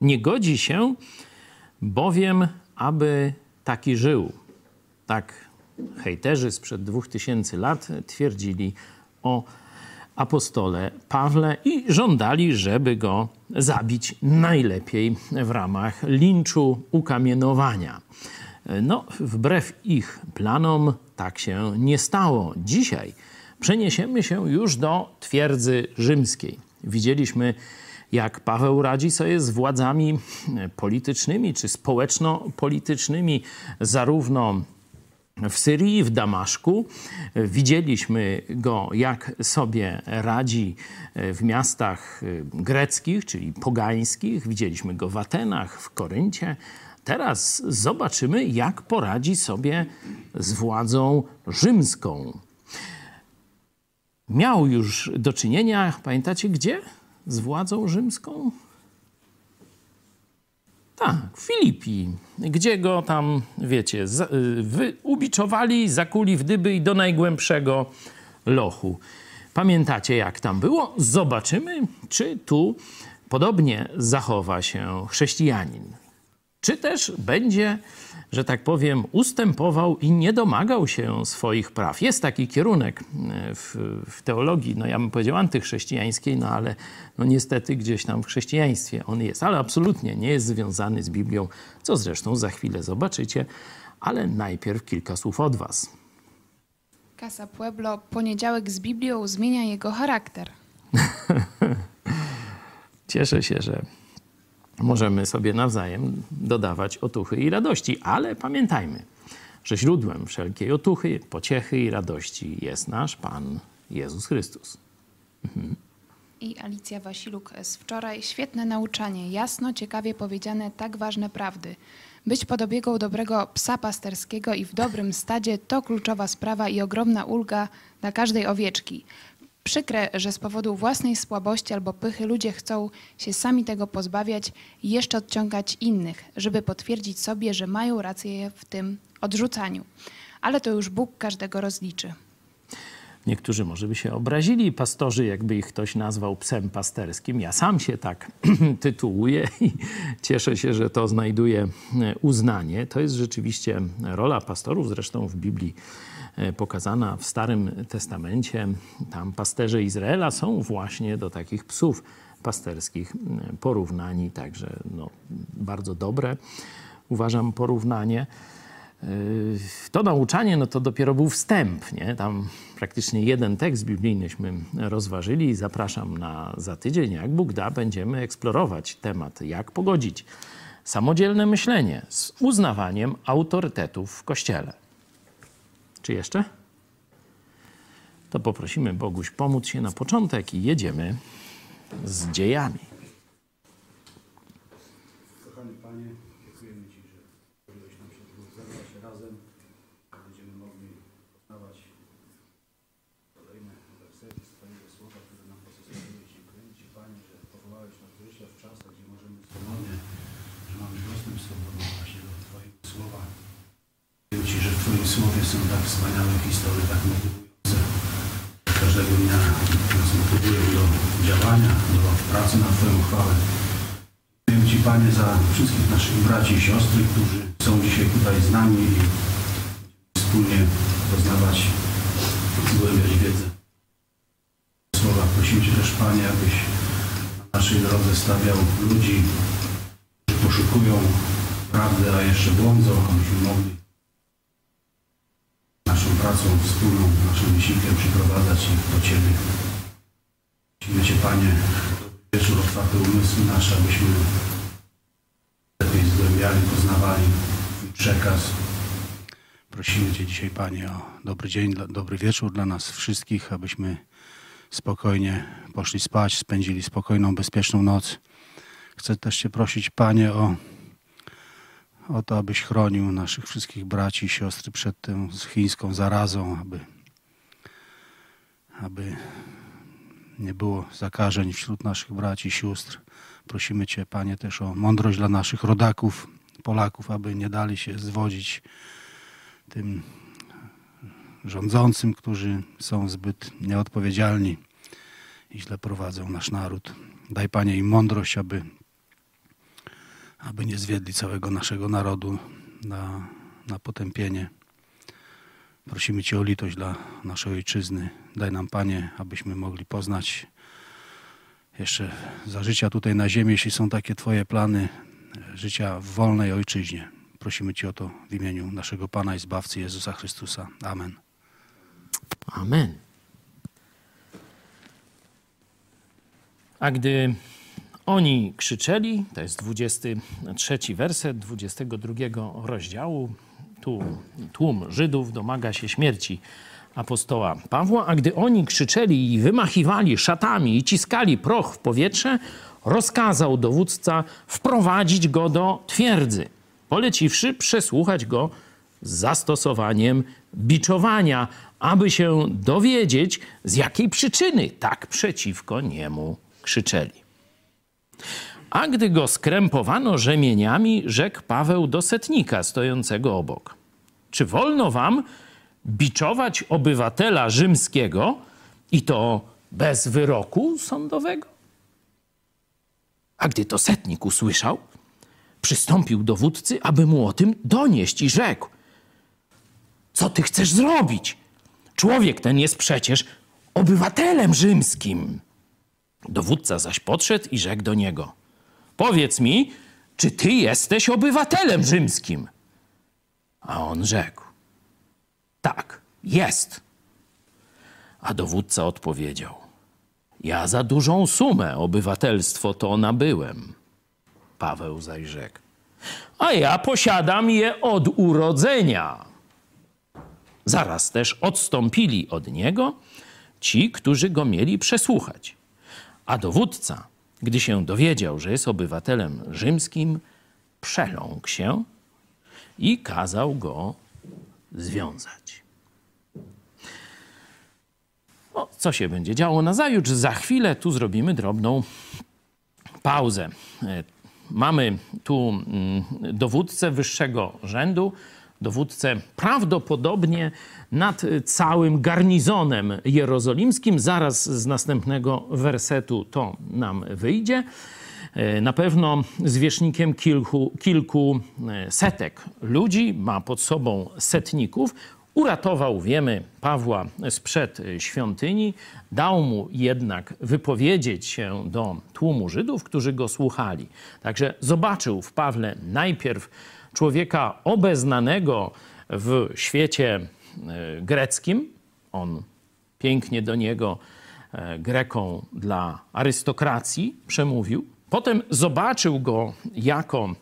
Nie godzi się bowiem, aby taki żył. Tak hejterzy sprzed dwóch tysięcy lat twierdzili o apostole Pawle i żądali, żeby go zabić najlepiej w ramach linczu, ukamienowania. No, wbrew ich planom tak się nie stało. Dzisiaj przeniesiemy się już do twierdzy rzymskiej. Widzieliśmy, jak Paweł radzi sobie z władzami politycznymi czy społeczno-politycznymi, zarówno w Syrii, w Damaszku. Widzieliśmy go, jak sobie radzi w miastach greckich, czyli pogańskich. Widzieliśmy go w Atenach, w Koryncie. Teraz zobaczymy, jak poradzi sobie z władzą rzymską. Miał już do czynienia, pamiętacie gdzie? Z władzą rzymską? Tak, w Filipii, gdzie go tam, wiecie, z, y, wy, ubiczowali, zakuli w dyby i do najgłębszego lochu. Pamiętacie, jak tam było? Zobaczymy, czy tu podobnie zachowa się chrześcijanin. Czy też będzie, że tak powiem, ustępował i nie domagał się swoich praw. Jest taki kierunek e, w, w teologii, no ja bym powiedział antychrześcijańskiej, no ale no niestety gdzieś tam w chrześcijaństwie on jest, ale absolutnie nie jest związany z Biblią, co zresztą za chwilę zobaczycie, ale najpierw kilka słów od was. Casa Pueblo, poniedziałek z Biblią zmienia jego charakter. Cieszę się, że możemy sobie nawzajem dodawać otuchy i radości, ale pamiętajmy, że źródłem wszelkiej otuchy, pociechy i radości jest nasz Pan Jezus Chrystus. Mhm. I Alicja Wasiluk z wczoraj. Świetne nauczanie, jasno, ciekawie powiedziane, tak ważne prawdy. Być podobieką dobrego psa pasterskiego i w dobrym stadzie to kluczowa sprawa i ogromna ulga dla każdej owieczki. Przykre, że z powodu własnej słabości albo pychy ludzie chcą się sami tego pozbawiać i jeszcze odciągać innych, żeby potwierdzić sobie, że mają rację w tym odrzucaniu. Ale to już Bóg każdego rozliczy. Niektórzy może by się obrazili, pastorzy, jakby ich ktoś nazwał psem pasterskim. Ja sam się tak tytułuję i cieszę się, że to znajduje uznanie. To jest rzeczywiście rola pastorów, zresztą w Biblii pokazana w Starym Testamencie. Tam pasterze Izraela są właśnie do takich psów pasterskich porównani, także no, bardzo dobre uważam porównanie. E, to nauczanie no to dopiero był wstęp. Nie? Tam praktycznie jeden tekst biblijnyśmy rozważyli. Zapraszam na za tydzień. Jak Bóg da, będziemy eksplorować temat, jak pogodzić samodzielne myślenie z uznawaniem autorytetów w Kościele. Czy jeszcze? To poprosimy Boguś pomóc się na początek i jedziemy z dziejami. Kochany Panie, dziękujemy Ci, że pozwoliłeś nam się tu zebrać razem. Będziemy mogli poznawać kolejne wersety z Twojego Słowa, które nam pozostawiłeś. Dziękujemy Ci, Panie, że powołałeś nas do życia w czasach, gdzie możemy swobodnie, że mamy dostęp swobodny właśnie do Twojego Słowa. Dziękuję Ci, że w Twoim Słowie są tak wspaniałe historie, tak motywujące. Każdego dnia nas motywują do działania, do pracy na Twoją chwałę. Dziękuję Ci, Panie, za wszystkich naszych braci i siostry, którzy są dzisiaj tutaj z nami i wspólnie poznawać, zgłębiać wiedzę. Słowa prosimy Cię też, Panie, abyś na naszej drodze stawiał ludzi, którzy poszukują prawdy, a jeszcze błądzą, abyśmy mogli naszą pracą wspólną, naszym wysiłkiem przyprowadzać ich do Ciebie. Prosimy Cię, Panie, wieczór otwarte umysły nasze, abyśmy lepiej zgłębiali, poznawali Twój przekaz. Prosimy Cię dzisiaj, Panie, o dobry dzień, dobry wieczór dla nas wszystkich, abyśmy spokojnie poszli spać, spędzili spokojną, bezpieczną noc. Chcę też Cię prosić, Panie, o o to, abyś chronił naszych wszystkich braci i siostry przed tą chińską zarazą, aby, aby nie było zakażeń wśród naszych braci i sióstr. Prosimy Cię, Panie, też o mądrość dla naszych rodaków, Polaków, aby nie dali się zwodzić tym rządzącym, którzy są zbyt nieodpowiedzialni i źle prowadzą nasz naród. Daj, Panie, im mądrość, aby aby nie zwiedli całego naszego narodu na, na potępienie. Prosimy Cię o litość dla naszej ojczyzny. Daj nam, Panie, abyśmy mogli poznać jeszcze za życia tutaj na ziemi, jeśli są takie Twoje plany, życia w wolnej ojczyźnie. Prosimy Cię o to w imieniu naszego Pana i Zbawcy Jezusa Chrystusa. Amen. Amen. A gdy oni krzyczeli, to jest 23 werset 22 rozdziału, tu tłum Żydów domaga się śmierci apostoła Pawła, a gdy oni krzyczeli i wymachiwali szatami i ciskali proch w powietrze, rozkazał dowódca wprowadzić go do twierdzy, poleciwszy przesłuchać go z zastosowaniem biczowania, aby się dowiedzieć, z jakiej przyczyny tak przeciwko niemu krzyczeli. A gdy go skrępowano rzemieniami, rzekł Paweł do setnika stojącego obok: Czy wolno wam biczować obywatela rzymskiego i to bez wyroku sądowego? A gdy to setnik usłyszał, przystąpił do wódcy, aby mu o tym donieść i rzekł: Co ty chcesz zrobić? Człowiek ten jest przecież obywatelem rzymskim. Dowódca zaś podszedł i rzekł do niego: Powiedz mi, czy ty jesteś obywatelem rzymskim? A on rzekł: Tak, jest. A dowódca odpowiedział: Ja za dużą sumę obywatelstwo to nabyłem. Paweł zaś rzekł: A ja posiadam je od urodzenia. Zaraz też odstąpili od niego ci, którzy go mieli przesłuchać. A dowódca, gdy się dowiedział, że jest obywatelem rzymskim, przeląkł się i kazał go związać. O, co się będzie działo na zajutrz? Za chwilę tu zrobimy drobną pauzę. E, mamy tu mm, dowódcę wyższego rzędu, dowódcę prawdopodobnie nad całym garnizonem jerozolimskim. Zaraz z następnego wersetu to nam wyjdzie. E, na pewno zwierzchnikiem kilku, kilku e, setek ludzi, ma pod sobą setników. Uratował, wiemy, Pawła sprzed świątyni, dał mu jednak wypowiedzieć się do tłumu Żydów, którzy go słuchali. Także zobaczył w Pawle najpierw człowieka obeznanego w świecie e, greckim. On pięknie do niego, e, Greką dla arystokracji, przemówił. Potem zobaczył go jako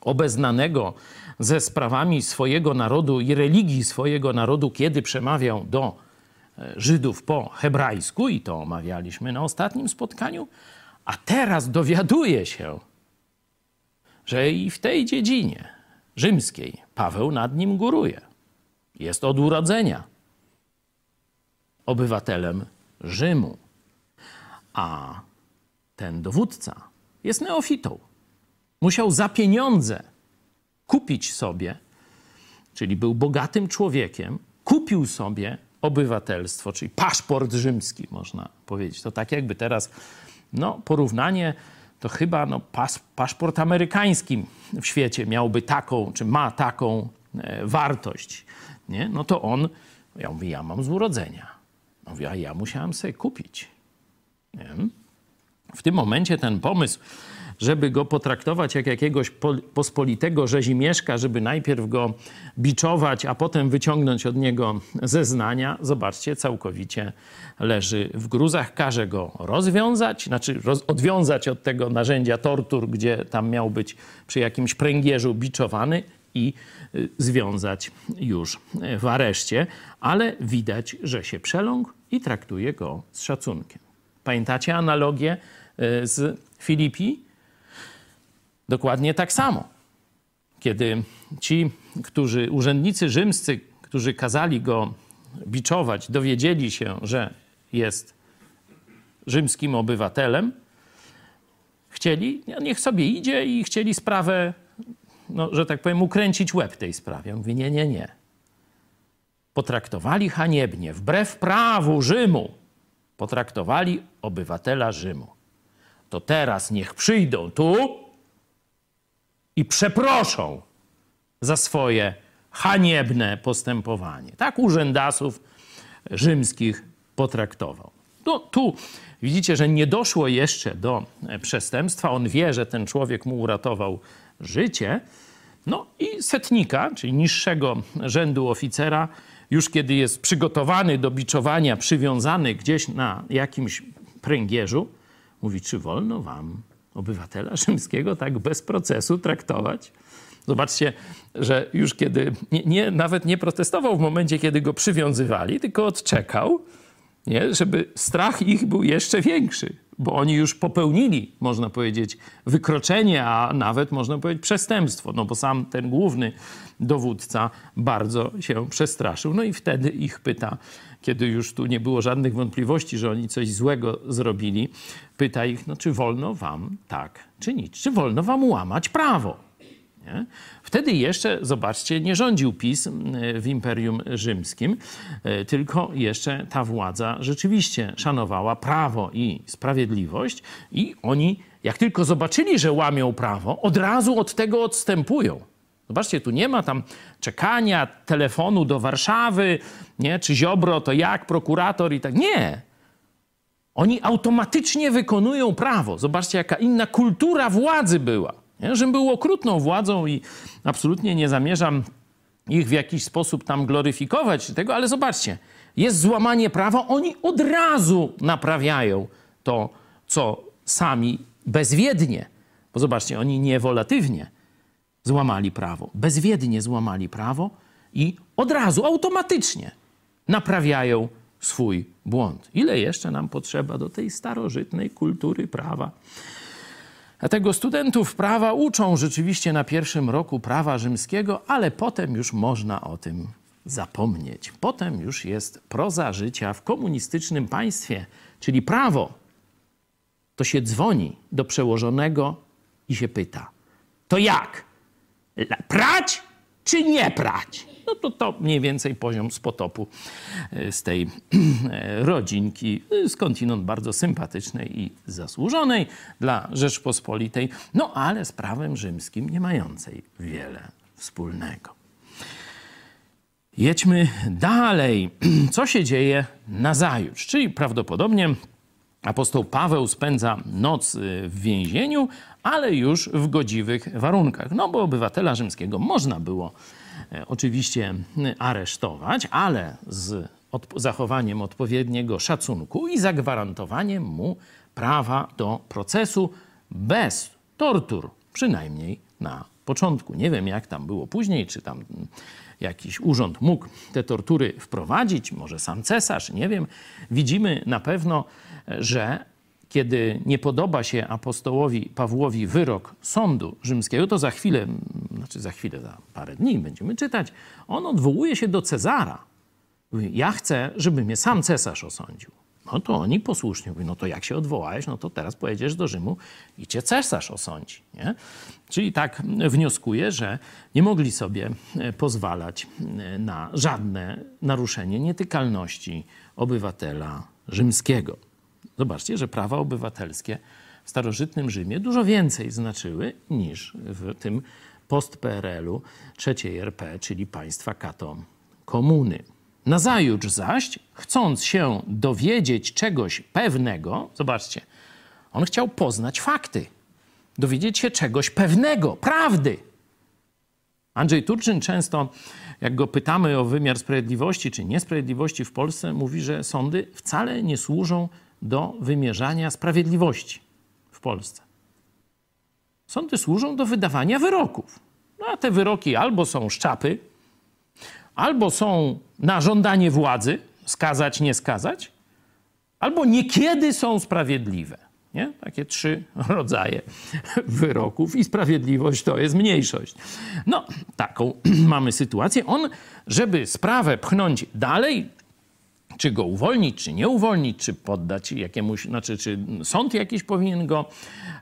obeznanego ze sprawami swojego narodu i religii swojego narodu, kiedy przemawiał do e, Żydów po hebrajsku, i to omawialiśmy na ostatnim spotkaniu, a teraz dowiaduje się, że i w tej dziedzinie rzymskiej Paweł nad nim góruje. Jest od urodzenia obywatelem Rzymu. A ten dowódca jest neofitą. Musiał za pieniądze kupić sobie, czyli był bogatym człowiekiem, kupił sobie obywatelstwo, czyli paszport rzymski, można powiedzieć. To tak jakby teraz, no, porównanie to chyba no, pas, paszport amerykański w świecie miałby taką, czy ma taką e, wartość, nie? no to on, ja mówię, ja mam z urodzenia. Mówię, a ja musiałem sobie kupić. Nie? W tym momencie ten pomysł, żeby go potraktować jak jakiegoś pospolitego rzezimieszka, żeby najpierw go biczować, a potem wyciągnąć od niego zeznania, zobaczcie, całkowicie leży w gruzach. Każe go rozwiązać, znaczy roz, odwiązać od tego narzędzia tortur, gdzie tam miał być przy jakimś pręgierzu biczowany i y, związać już w areszcie, ale widać, że się przeląkł i traktuje go z szacunkiem. Pamiętacie analogię y, z Filipi? Dokładnie tak samo. Kiedy ci, którzy, urzędnicy rzymscy, którzy kazali go biczować, dowiedzieli się, że jest rzymskim obywatelem, chcieli, niech sobie idzie i chcieli sprawę, no, że tak powiem, ukręcić łeb tej sprawie. On mówi, nie, nie, nie. Potraktowali haniebnie, wbrew prawu Rzymu, potraktowali obywatela Rzymu. To teraz niech przyjdą tu i przeproszą za swoje haniebne postępowanie. Tak urzędasów rzymskich potraktował. No, tu widzicie, że nie doszło jeszcze do przestępstwa. On wie, że ten człowiek mu uratował życie. No i setnika, czyli niższego rzędu oficera, już kiedy jest przygotowany do biczowania, przywiązany gdzieś na jakimś pręgierzu, mówi, czy wolno wam, obywatela rzymskiego, tak bez procesu traktować? Zobaczcie, że już kiedy, nie, nie, nawet nie protestował w momencie, kiedy go przywiązywali, tylko odczekał, nie? żeby strach ich był jeszcze większy, bo oni już popełnili, można powiedzieć, wykroczenie, a nawet można powiedzieć przestępstwo, no bo sam ten główny dowódca bardzo się przestraszył. No i wtedy ich pyta, kiedy już tu nie było żadnych wątpliwości, że oni coś złego zrobili, pyta ich, no czy wolno wam tak czynić? Czy wolno wam łamać prawo? Nie? Wtedy jeszcze, zobaczcie, nie rządził PiS w Imperium Rzymskim, e, tylko jeszcze ta władza rzeczywiście szanowała prawo i sprawiedliwość i oni, jak tylko zobaczyli, że łamią prawo, od razu od tego odstępują. Zobaczcie, tu nie ma tam czekania, telefonu do Warszawy, nie? czy Ziobro to jak, prokurator i tak. Nie. Oni automatycznie wykonują prawo. Zobaczcie, jaka inna kultura władzy była. Nie? Żem był okrutną władzą i absolutnie nie zamierzam ich w jakiś sposób tam gloryfikować tego, ale zobaczcie, jest złamanie prawa, oni od razu naprawiają to, co sami bezwiednie. Bo zobaczcie, oni niewolatywnie złamali prawo, bezwiednie złamali prawo i od razu, automatycznie naprawiają swój błąd. Ile jeszcze nam potrzeba do tej starożytnej kultury prawa? Dlatego studentów prawa uczą rzeczywiście na pierwszym roku prawa rzymskiego, ale potem już można o tym zapomnieć. Potem już jest proza życia w komunistycznym państwie, czyli prawo. To się dzwoni do przełożonego i się pyta: To jak? Prać czy nie prać? No to to mniej więcej poziom z potopu e, z tej e, rodzinki, e, skądinąd bardzo sympatycznej i zasłużonej dla Rzeczpospolitej, no ale z prawem rzymskim nie mającej wiele wspólnego. Jedźmy dalej. Co się dzieje na zajutrz? Czyli prawdopodobnie apostoł Paweł spędza noc w więzieniu, ale już w godziwych warunkach. No bo obywatela rzymskiego można było E, oczywiście aresztować, ale z od, zachowaniem odpowiedniego szacunku i zagwarantowaniem mu prawa do procesu bez tortur, przynajmniej na początku. Nie wiem, jak tam było później, czy tam jakiś urząd mógł te tortury wprowadzić, może sam cesarz, nie wiem. Widzimy na pewno, że kiedy nie podoba się apostołowi Pawłowi wyrok sądu rzymskiego, to za chwilę, znaczy za chwilę, za parę dni będziemy czytać, on odwołuje się do Cezara. Ja chcę, żeby mnie sam cesarz osądził. No to oni posłusznie mówią, no to jak się odwołałeś, no to teraz pojedziesz do Rzymu i cię cesarz osądzi. Nie? Czyli tak wnioskuję, że nie mogli sobie e, pozwalać e, na żadne naruszenie nietykalności obywatela rzymskiego. Zobaczcie, że prawa obywatelskie w starożytnym Rzymie dużo więcej znaczyły niż w tym post-PRL-u trzeciej RP, czyli państwa kato komuny. Nazajutrz zaś, chcąc się dowiedzieć czegoś pewnego, zobaczcie, on chciał poznać fakty, dowiedzieć się czegoś pewnego, prawdy. Andrzej Turczyn często, jak go pytamy o wymiar sprawiedliwości czy niesprawiedliwości w Polsce, mówi, że sądy wcale nie służą do wymierzania sprawiedliwości w Polsce. Sądy służą do wydawania wyroków. No a te wyroki albo są szczapy, albo są na żądanie władzy, skazać, nie skazać, albo niekiedy są sprawiedliwe. Nie? Takie trzy rodzaje wyroków i sprawiedliwość to jest mniejszość. No, taką mamy sytuację. On, żeby sprawę pchnąć dalej, czy go uwolnić, czy nie uwolnić, czy poddać jakiemuś, znaczy, czy sąd jakiś powinien go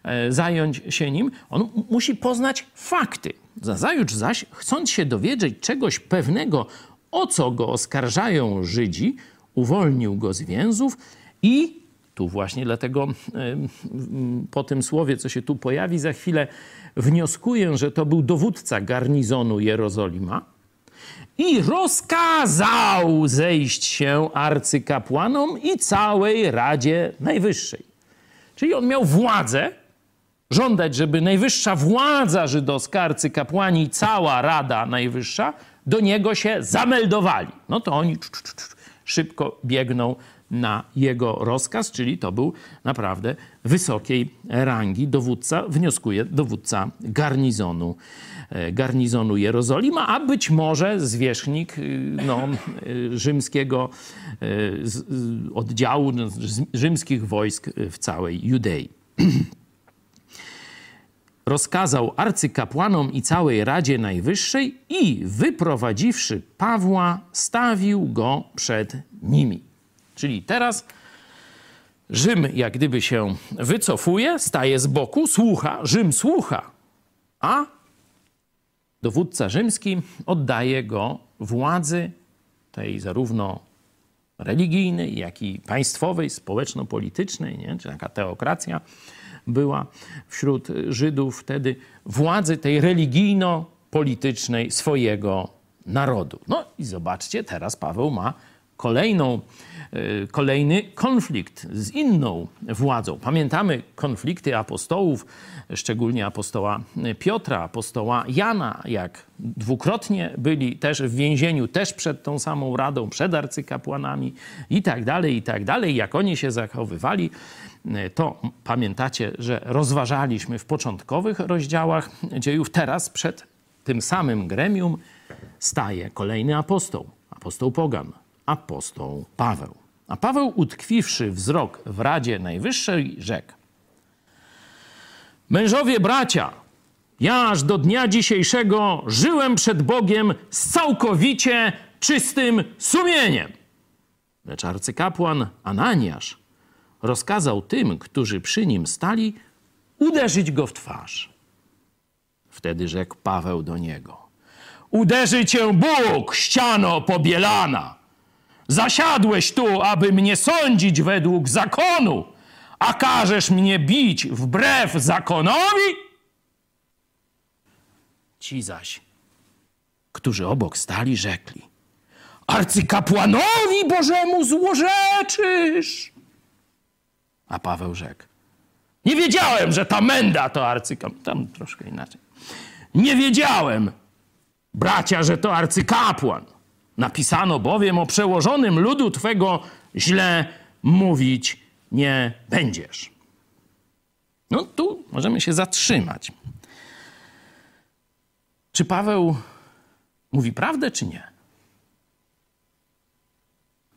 e, zająć się nim, on musi poznać fakty. Zajutrz zaś, chcąc się dowiedzieć czegoś pewnego, o co go oskarżają Żydzi, uwolnił go z więzów i Tu właśnie dlatego po tym słowie, co się tu pojawi za chwilę, wnioskuję, że to był dowódca garnizonu Jerozolima i rozkazał zejść się arcykapłanom i całej Radzie Najwyższej. Czyli on miał władzę żądać, żeby najwyższa władza żydowska, arcykapłani i cała Rada Najwyższa do niego się zameldowali. No to oni szybko biegną na jego rozkaz, czyli to był naprawdę wysokiej rangi dowódca, wnioskuje dowódca garnizonu, e, garnizonu Jerozolima, a być może zwierzchnik y, no, y, rzymskiego oddziału no, rzymskich wojsk w całej Judei. Rozkazał arcykapłanom i całej Radzie Najwyższej i wyprowadziwszy Pawła, stawił go przed nimi. Czyli teraz Rzym jak gdyby się wycofuje, staje z boku, słucha, Rzym słucha, a dowódca rzymski oddaje go władzy tej zarówno religijnej, jak i państwowej, społeczno-politycznej, nie? czy taka teokracja była wśród Żydów wtedy, władzy tej religijno-politycznej swojego narodu. No i zobaczcie, teraz Paweł ma kolejną Y, kolejny konflikt z inną władzą. Pamiętamy konflikty apostołów, szczególnie apostoła Piotra, apostoła Jana, jak dwukrotnie byli też w więzieniu, też przed tą samą radą, przed arcykapłanami i tak dalej, i tak dalej. Jak oni się zachowywali, to pamiętacie, że rozważaliśmy w początkowych rozdziałach dziejów. Teraz przed tym samym gremium staje kolejny apostoł, apostoł Pogan, apostoł Paweł. A Paweł, utkwiwszy wzrok w Radzie Najwyższej, rzekł: Mężowie bracia, ja aż do dnia dzisiejszego żyłem przed Bogiem z całkowicie czystym sumieniem. Lecz arcykapłan Ananiasz rozkazał tym, którzy przy nim stali, uderzyć go w twarz. Wtedy rzekł Paweł do niego: Uderzy cię Bóg, ściano pobielana! Zasiadłeś tu, aby mnie sądzić według zakonu, a każesz mnie bić wbrew zakonowi? Ci zaś, którzy obok stali, rzekli: Arcykapłanowi Bożemu złorzeczysz. A Paweł rzekł: Nie wiedziałem, że ta menda to arcykapłan. Tam troszkę inaczej. Nie wiedziałem, bracia, że to arcykapłan. Napisano bowiem o przełożonym ludu Twego źle mówić nie będziesz. No tu możemy się zatrzymać. Czy Paweł mówi prawdę, czy nie?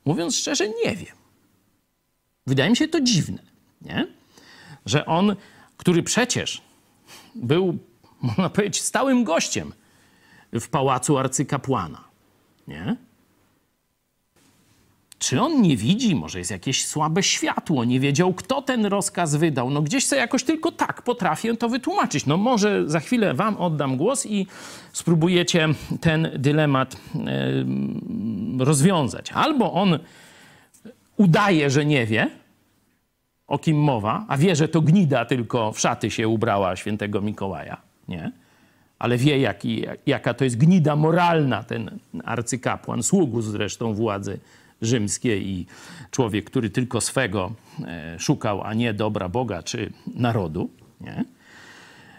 Mówiąc szczerze, nie wiem. Wydaje mi się to dziwne, nie? że on, który przecież był, można powiedzieć, stałym gościem w pałacu arcykapłana, nie? Czy on nie widzi, może jest jakieś słabe światło, nie wiedział, kto ten rozkaz wydał? No gdzieś sobie jakoś tylko tak potrafię to wytłumaczyć. No może za chwilę wam oddam głos i spróbujecie ten dylemat rozwiązać. Albo on udaje, że nie wie, o kim mowa, a wie, że to gnida tylko w szaty się ubrała świętego Mikołaja, nie? ale wie, jaki, jaka to jest gnida moralna ten arcykapłan, sługus zresztą władzy rzymskiej i człowiek, który tylko swego e, szukał, a nie dobra Boga czy narodu. Nie?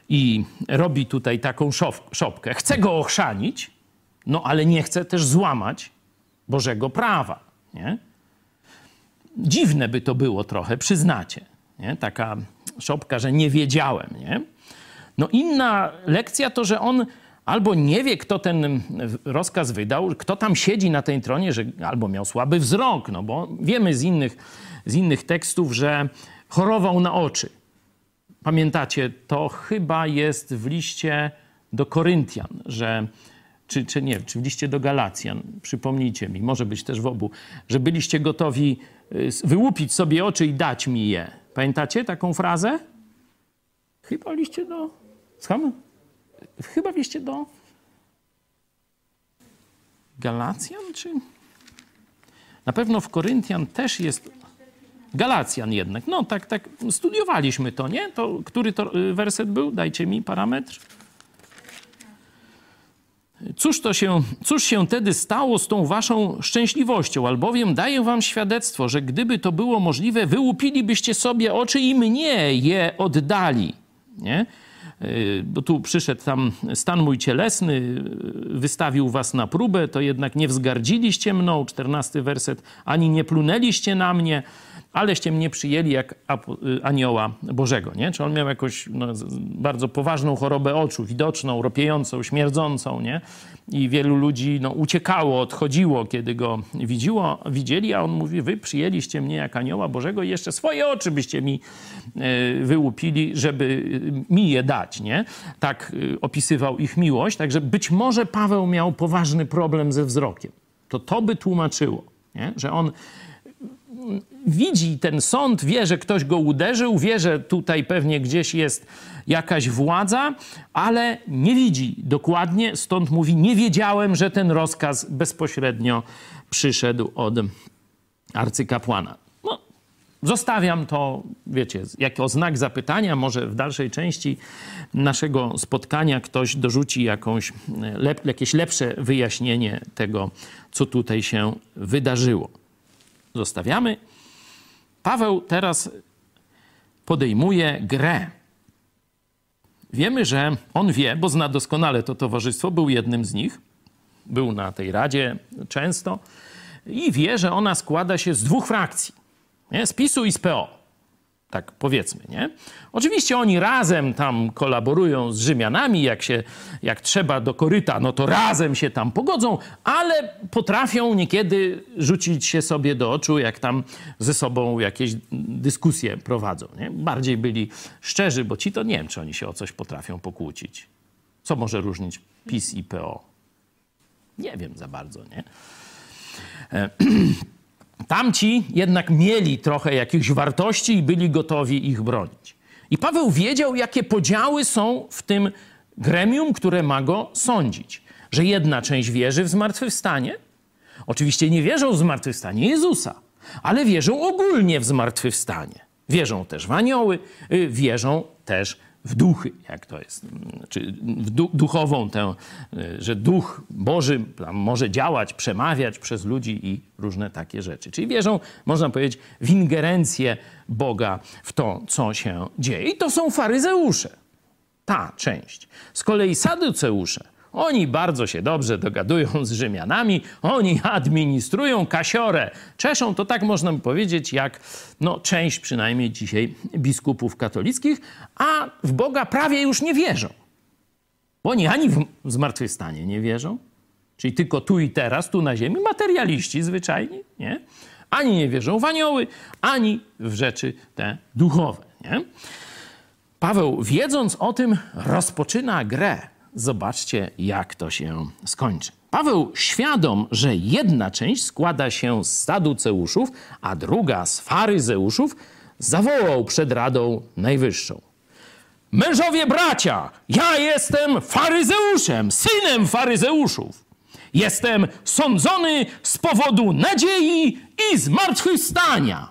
I robi tutaj taką szopkę. Chce go ochrzanić, no ale nie chce też złamać Bożego prawa. Nie? Dziwne by to było trochę, przyznacie. Nie? Taka szopka, że nie wiedziałem. Nie? No inna lekcja to, że on albo nie wie, kto ten rozkaz wydał, kto tam siedzi na tej tronie, że albo miał słaby wzrok, no bo wiemy z innych, z innych tekstów, że chorował na oczy. Pamiętacie, to chyba jest w liście do Koryntian, że czy, czy nie, czy w liście do Galacjan, przypomnijcie mi, może być też w obu, że byliście gotowi wyłupić sobie oczy i dać mi je. Pamiętacie taką frazę? Chyba liście do Słucham? Chyba wieście do Galacjan, czy... Na pewno w Koryntian też jest... Galacjan jednak. No tak, tak, studiowaliśmy to, nie? To, który to y, werset był? Dajcie mi parametr. Cóż, to się, cóż się tedy stało z tą waszą szczęśliwością? Albowiem daję wam świadectwo, że gdyby to było możliwe, wyłupilibyście sobie oczy i mnie je oddali. Nie? Y, bo tu przyszedł tam stan mój cielesny, y, wystawił was na próbę, to jednak nie wzgardziliście mną, czternasty werset, ani nie plunęliście na mnie, aleście mnie przyjęli jak y, anioła Bożego. Nie? Czy on miał jakąś no, bardzo poważną chorobę oczu, widoczną, ropiejącą, śmierdzącą, nie? I wielu ludzi no, uciekało, odchodziło, kiedy go widziło, widzieli, a on mówi, wy przyjęliście mnie jak anioła Bożego i jeszcze swoje oczy byście mi y, wyłupili, żeby y, mi je dać, nie? Tak opisywał ich miłość. Także być może Paweł miał poważny problem ze wzrokiem. To to by tłumaczyło, nie? że on widzi ten sąd, wie, że ktoś go uderzył, wie, że tutaj pewnie gdzieś jest jakaś władza, ale nie widzi dokładnie, stąd mówi: Nie wiedziałem, że ten rozkaz bezpośrednio przyszedł od arcykapłana. No, zostawiam to, wiecie, jako znak zapytania. Może w dalszej części naszego spotkania ktoś dorzuci jakąś lep, jakieś lepsze wyjaśnienie tego, co tutaj się wydarzyło. Zostawiamy. Paweł teraz podejmuje grę. Wiemy, że on wie, bo zna doskonale to towarzystwo, był jednym z nich, był na tej radzie często i wie, że ona składa się z dwóch frakcji: nie? z PiSu i z PO. Tak powiedzmy, nie? Oczywiście oni razem tam kolaborują z Rzymianami, jak, się, jak trzeba do koryta, no to razem się tam pogodzą, ale potrafią niekiedy rzucić się sobie do oczu, jak tam ze sobą jakieś dyskusje prowadzą, nie? Bardziej byli szczerzy, bo ci to nie wiem, czy oni się o coś potrafią pokłócić. Co może różnić PiS i PO? Nie wiem za bardzo, nie? E, Tamci jednak mieli trochę jakichś wartości i byli gotowi ich bronić. I Paweł wiedział, jakie podziały są w tym gremium, które ma go sądzić. Że jedna część wierzy w zmartwychwstanie. Oczywiście nie wierzą w zmartwychwstanie Jezusa, ale wierzą ogólnie w zmartwychwstanie. Wierzą też w anioły, y, wierzą też w duchy, jak to jest, czy w duchową tę, y, że duch Boży może działać, przemawiać przez ludzi i różne takie rzeczy. Czyli wierzą, można powiedzieć, w ingerencję Boga w to, co się dzieje. I to są faryzeusze. Ta część. Z kolei saduceusze oni bardzo się dobrze dogadują z Rzymianami, oni administrują kasiorę. Czeszą to tak można by powiedzieć, jak no, część przynajmniej dzisiaj biskupów katolickich, a w Boga prawie już nie wierzą. Bo oni ani w zmartwychwstanie nie wierzą, czyli tylko tu i teraz, tu na ziemi, materialiści zwyczajni, nie? Ani nie wierzą w anioły, ani w rzeczy te duchowe, nie? Paweł, wiedząc o tym, rozpoczyna grę Zobaczcie, jak to się skończy. Paweł, świadom, że jedna część składa się z saduceuszów, a druga z faryzeuszów, zawołał przed Radą Najwyższą. Mężowie bracia, ja jestem faryzeuszem, synem faryzeuszów. Jestem sądzony z powodu nadziei i zmartwychwstania.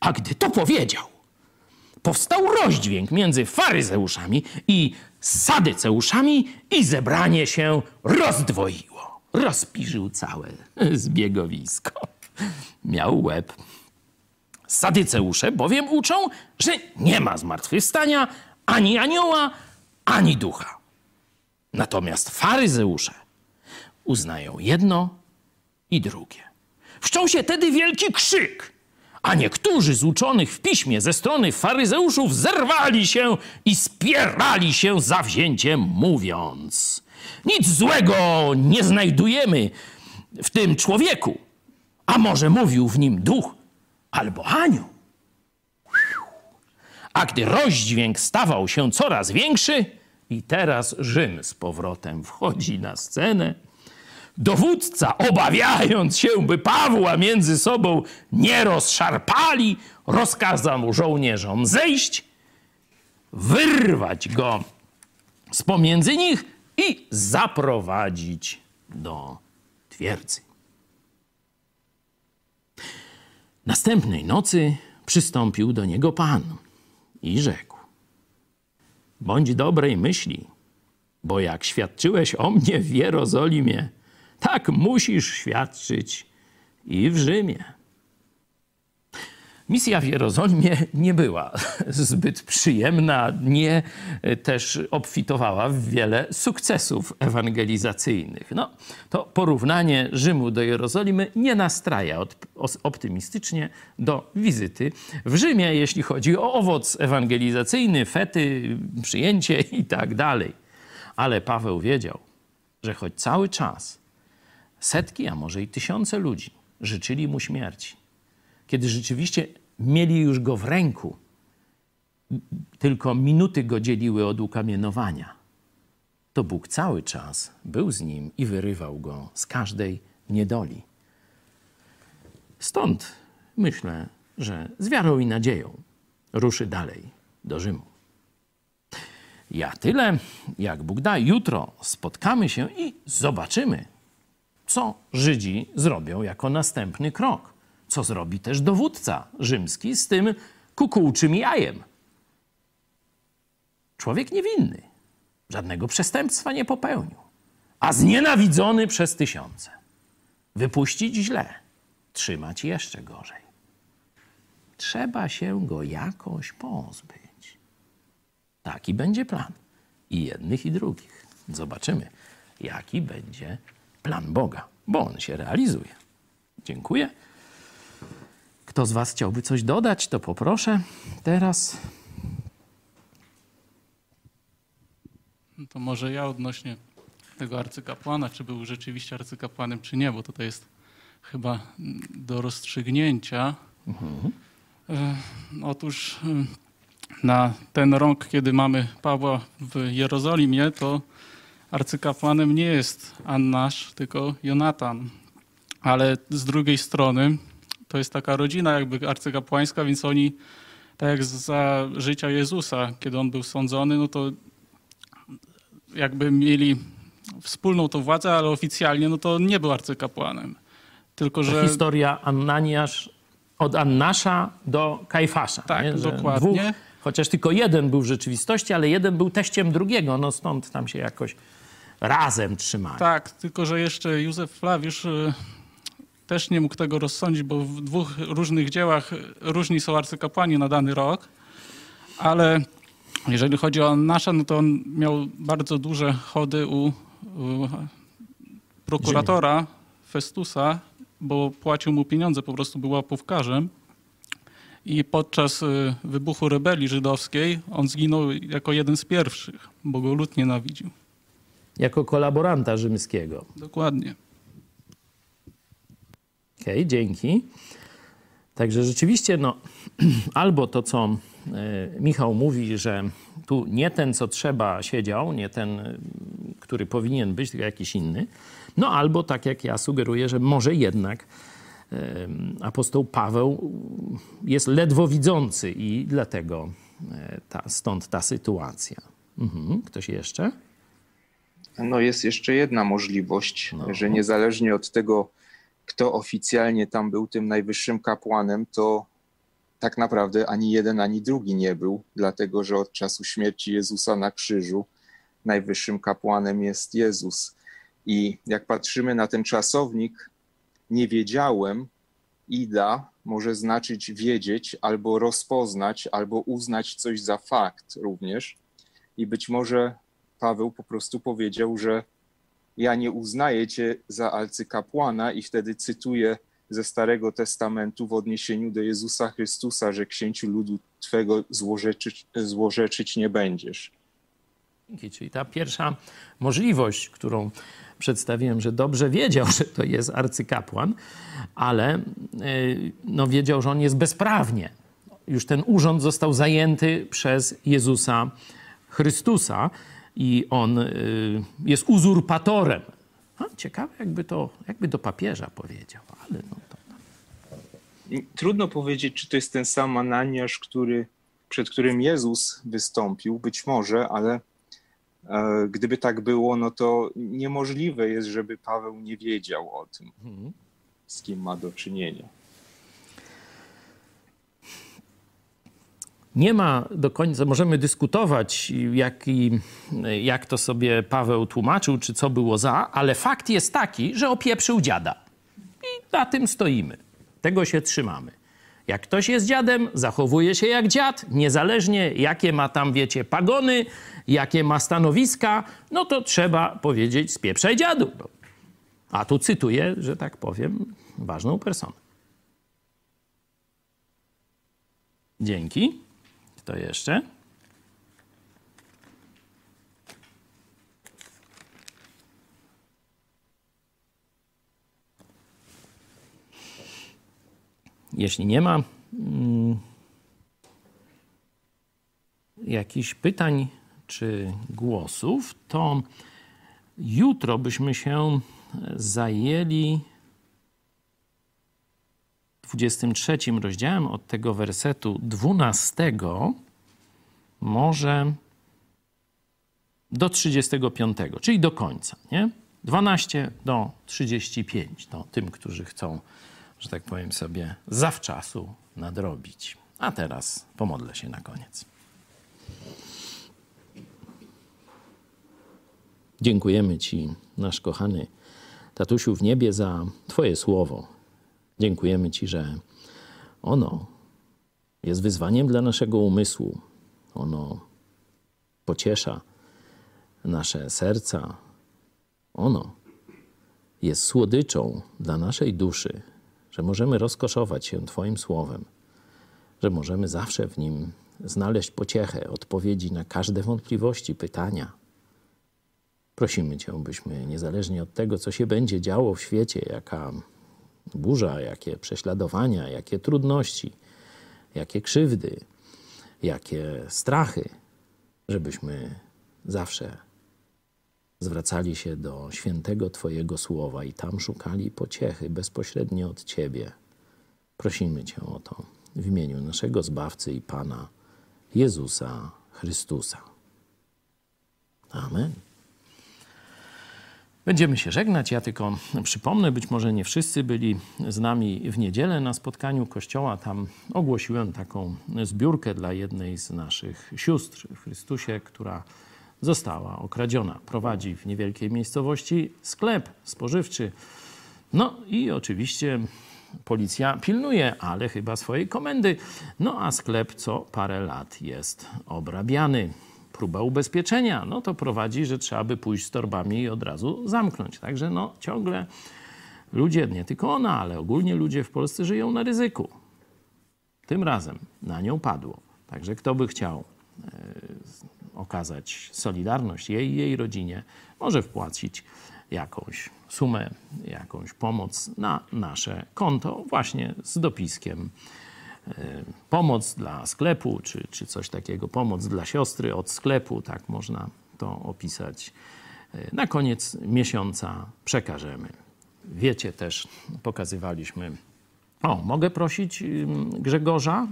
A gdy to powiedział, powstał rozdźwięk między faryzeuszami i sadyceuszami i zebranie się rozdwoiło. Rozpiżył całe zbiegowisko. Miał łeb. Sadyceusze bowiem uczą, że nie ma zmartwychwstania ani anioła, ani ducha. Natomiast faryzeusze uznają jedno i drugie. Wszczął się tedy wielki krzyk – a niektórzy z uczonych w piśmie ze strony faryzeuszów zerwali się i spierali się zawzięciem, mówiąc: Nic złego nie znajdujemy w tym człowieku, a może mówił w nim duch albo anioł. A gdy rozdźwięk stawał się coraz większy, i teraz Rzym z powrotem wchodzi na scenę Dowódca, obawiając się, by Pawła między sobą nie rozszarpali, rozkazał żołnierzom zejść, wyrwać go z pomiędzy nich i zaprowadzić do twierdzy. Następnej nocy przystąpił do niego Pan i rzekł: Bądź dobrej myśli, bo jak świadczyłeś o mnie w Jerozolimie, tak musisz świadczyć i w Rzymie. Misja w Jerozolimie nie była zbyt przyjemna, nie e, też obfitowała w wiele sukcesów ewangelizacyjnych. No, to porównanie Rzymu do Jerozolimy nie nastraja optymistycznie do wizyty w Rzymie, jeśli chodzi o owoc ewangelizacyjny, fety, przyjęcie i tak. Ale Paweł wiedział, że choć cały czas setki, a może i tysiące ludzi życzyli mu śmierci, kiedy rzeczywiście mieli już go w ręku, tylko minuty go dzieliły od ukamienowania, to Bóg cały czas był z nim i wyrywał go z każdej niedoli. Stąd myślę, że z wiarą i nadzieją ruszy dalej do Rzymu. Ja tyle, jak Bóg da. Jutro spotkamy się i zobaczymy, co Żydzi zrobią jako następny krok co zrobi też dowódca rzymski z tym kukułczym jajem. Człowiek niewinny, żadnego przestępstwa nie popełnił, a znienawidzony przez tysiące. Wypuścić źle, trzymać jeszcze gorzej. Trzeba się go jakoś pozbyć. Taki będzie plan. I jednych, i drugich. Zobaczymy, jaki będzie plan Boga, bo on się realizuje. Dziękuję. Kto z Was chciałby coś dodać, to poproszę teraz. No to może ja odnośnie tego arcykapłana, czy był rzeczywiście arcykapłanem, czy nie, bo tutaj jest chyba do rozstrzygnięcia. Mhm. Otóż e, na ten rok, kiedy mamy Pawła w Jerozolimie, to arcykapłanem nie jest Annasz, tylko Jonatan. Ale z drugiej strony to jest taka rodzina jakby arcykapłańska, więc oni, tak jak za życia Jezusa, kiedy on był sądzony, no to jakby mieli wspólną tą władzę, ale oficjalnie no to nie był arcykapłanem. Tylko, że... To historia Annaniasz od Annasza do Kajfasza. Tak, nie? dokładnie. Dwóch, chociaż tylko jeden był w rzeczywistości, ale jeden był teściem drugiego, no stąd tam się jakoś razem trzymali. Tak, tylko że jeszcze Józef Flawiusz y, też nie mógł tego rozsądzić, bo w dwóch różnych dziełach różni są arcykapłani na dany rok, ale jeżeli chodzi o nasze, no to on miał bardzo duże chody u, u prokuratora Festusa, bo płacił mu pieniądze, po prostu był łapówkarzem. I podczas y, wybuchu rebelii żydowskiej on zginął jako jeden z pierwszych, bo go lud nienawidził. Jako kolaboranta rzymskiego. Dokładnie. Okej, okay, dzięki. Także rzeczywiście, no, albo to, co e, Michał mówi, że tu nie ten, co trzeba, siedział, nie ten, który powinien być, tylko jakiś inny. No, albo tak jak ja sugeruję, że może jednak apostoł Paweł jest ledwo widzący i dlatego e, ta, stąd ta sytuacja. Mhm. Ktoś jeszcze? No, jest jeszcze jedna możliwość, no. że niezależnie od tego, kto oficjalnie tam był tym najwyższym kapłanem, to tak naprawdę ani jeden, ani drugi nie był, dlatego że od czasu śmierci Jezusa na krzyżu najwyższym kapłanem jest Jezus. I jak patrzymy na ten czasownik, nie wiedziałem, ida może znaczyć wiedzieć, albo rozpoznać, albo uznać coś za fakt również. I być może Paweł po prostu powiedział, że ja nie uznaję cię za arcykapłana i wtedy cytuję ze Starego Testamentu w odniesieniu do Jezusa Chrystusa, że księciu ludu twego złorzeczyć, złorzeczyć nie będziesz. Czyli ta pierwsza możliwość, którą przedstawiłem, że dobrze wiedział, że to jest arcykapłan, ale e, no, wiedział, że on jest bezprawnie. Już ten urząd został zajęty przez Jezusa Chrystusa i on y, jest uzurpatorem. ciekawe, jakby to, jakby do papieża powiedział, ale no to... Trudno powiedzieć, czy to jest ten sam Ananiasz, który, przed którym Jezus wystąpił, być może, ale e, gdyby tak było, no to niemożliwe jest, żeby Paweł nie wiedział o tym, mhm. z kim ma do czynienia. Nie ma do końca, możemy dyskutować, jaki, jak to sobie Paweł tłumaczył, czy co było za, ale fakt jest taki, że opieprzył dziada. I na tym stoimy. Tego się trzymamy. Jak ktoś jest dziadem, zachowuje się jak dziad, niezależnie jakie ma tam, wiecie, pagony, jakie ma stanowiska, no to trzeba powiedzieć spieprzaj dziadu. A tu cytuję, że tak powiem, ważną personę. Dzięki. Kto jeszcze? Jeśli nie ma mm, jakichś pytań czy głosów, to jutro byśmy się zajęli 23 rozdziałem od tego wersetu 12 może do 35, czyli do końca, nie? 12 do 35, to tym, którzy chcą, że tak powiem sobie, zawczasu nadrobić. A teraz pomodlę się na koniec. Dziękujemy Ci, nasz kochany Tatusiu w niebie, za Twoje słowo. Dziękujemy Ci, że ono jest wyzwaniem dla naszego umysłu. Ono pociesza nasze serca. Ono jest słodyczą dla naszej duszy, że możemy rozkoszować się Twoim słowem, że możemy zawsze w nim znaleźć pociechę, odpowiedzi na każde wątpliwości, pytania. Prosimy Cię, byśmy niezależnie od tego, co się będzie działo w świecie, jaka burza, jakie prześladowania, jakie trudności, jakie krzywdy, jakie strachy, żebyśmy zawsze zwracali się do świętego Twojego słowa i tam szukali pociechy bezpośrednio od Ciebie. Prosimy Cię o to w imieniu naszego Zbawcy i Pana Jezusa Chrystusa. Amen. Będziemy się żegnać. Ja tylko przypomnę, być może nie wszyscy byli z nami w niedzielę na spotkaniu kościoła. Tam ogłosiłem taką zbiórkę dla jednej z naszych sióstr w Chrystusie, która została okradziona. Prowadzi w niewielkiej miejscowości sklep spożywczy. No i oczywiście policja pilnuje, ale chyba swojej komendy. No a sklep co parę lat jest obrabiany próba ubezpieczenia, no to prowadzi, że trzeba by pójść z torbami i od razu zamknąć. Także no ciągle ludzie, nie tylko ona, ale ogólnie ludzie w Polsce żyją na ryzyku. Tym razem na nią padło. Także kto by chciał e, okazać solidarność jej i jej rodzinie, może wpłacić jakąś sumę, jakąś pomoc na nasze konto właśnie z dopiskiem pomoc dla sklepu, czy, czy coś takiego, pomoc dla siostry od sklepu, tak można to opisać. E, na koniec miesiąca przekażemy. Wiecie też, pokazywaliśmy. O, mogę prosić Grzegorza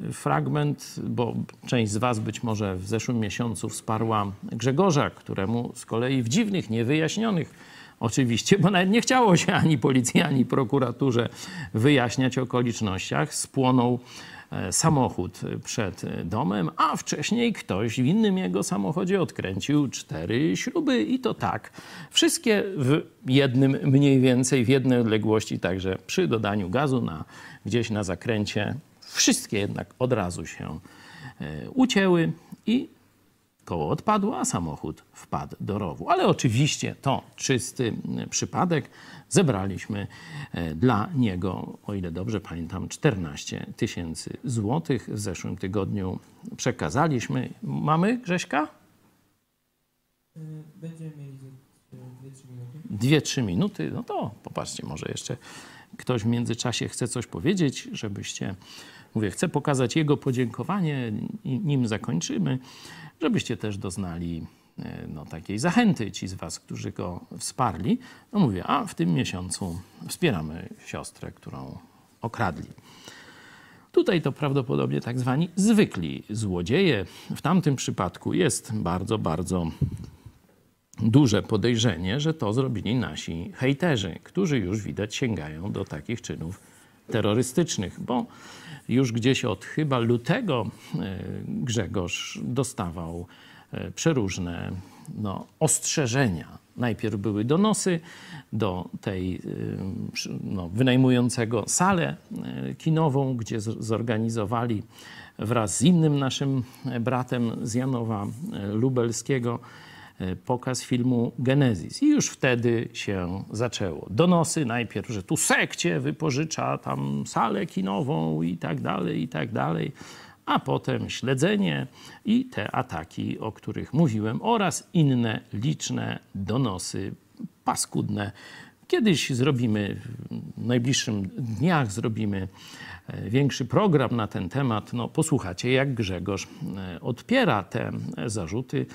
e, fragment, bo część z Was być może w zeszłym miesiącu wsparła Grzegorza, któremu z kolei w dziwnych, niewyjaśnionych Oczywiście, bo nawet nie chciało się ani policji, ani prokuraturze wyjaśniać okolicznościach. Spłonął e, samochód przed domem, a wcześniej ktoś w innym jego samochodzie odkręcił cztery śruby i to tak. Wszystkie w jednym mniej więcej, w jednej odległości, także przy dodaniu gazu na, gdzieś na zakręcie. Wszystkie jednak od razu się e, ucięły i koło odpadło, a samochód wpadł do rowu. Ale oczywiście to czysty przypadek. Zebraliśmy e, dla niego, o ile dobrze pamiętam, 14 tysięcy złotych. W zeszłym tygodniu przekazaliśmy. Mamy Grześka? E, będziemy mieli 2-3 minuty. 2-3 minuty, no to popatrzcie, może jeszcze ktoś w międzyczasie chce coś powiedzieć, żebyście, mówię, chcę pokazać jego podziękowanie, nim zakończymy żebyście też doznali e, no, takiej zachęty ci z was, którzy go wsparli. No mówię, a w tym miesiącu wspieramy siostrę, którą okradli. Tutaj to prawdopodobnie tak zwani zwykli złodzieje. W tamtym przypadku jest bardzo, bardzo duże podejrzenie, że to zrobili nasi hejterzy, którzy już widać sięgają do takich czynów terrorystycznych, bo już gdzieś od chyba lutego e, Grzegorz dostawał e, przeróżne no, ostrzeżenia. Najpierw były donosy do tej przy- no, wynajmującego salę kinową, gdzie zorganizowali wraz z innym naszym bratem z Janowa Lubelskiego pokaz filmu Genezis. I już wtedy się zaczęło. Donosy najpierw, że tu sekcie wypożycza tam salę kinową i tak dalej, i tak dalej a potem śledzenie i te ataki, o których mówiłem, oraz inne liczne donosy paskudne. Kiedyś zrobimy, w najbliższym dniach zrobimy e, większy program na ten temat. No, posłuchacie, jak Grzegorz e, odpiera te zarzuty,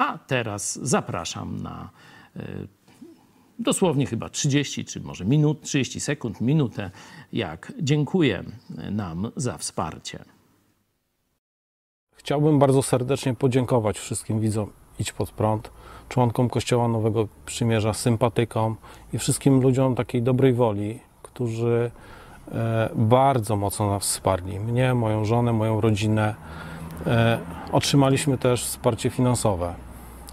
a teraz zapraszam na e, dosłownie chyba 30 czy może minut, 30 sekund, minutę, jak dziękuję nam za wsparcie. Chciałbym bardzo serdecznie podziękować wszystkim widzom Idź Pod Prąd, członkom Kościoła Nowego Przymierza, sympatykom i wszystkim ludziom takiej dobrej woli, którzy e, bardzo mocno nas wsparli. Mnie, moją żonę, moją rodzinę. E, Otrzymaliśmy też wsparcie finansowe,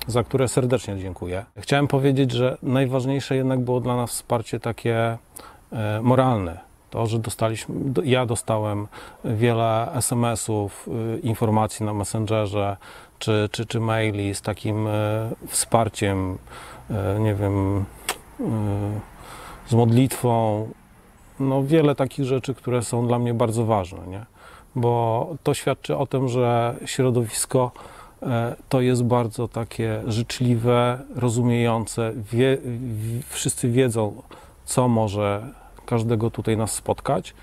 za które serdecznie dziękuję. Chciałem powiedzieć, że najważniejsze jednak było dla nas wsparcie takie e, moralne. To, że dostaliśmy, do- ja dostałem wiele SMS-ów, y, informacji na Messengerze czy, czy, czy maili z takim e, wsparciem, e, nie wiem, z modlitwą. No, wiele takich rzeczy, które są dla mnie bardzo ważne, nie? bo to świadczy o tym, że środowisko e, to jest bardzo takie życzliwe, rozumiejące. Wie, wszyscy wiedzą, co może każdego tutaj nas spotkać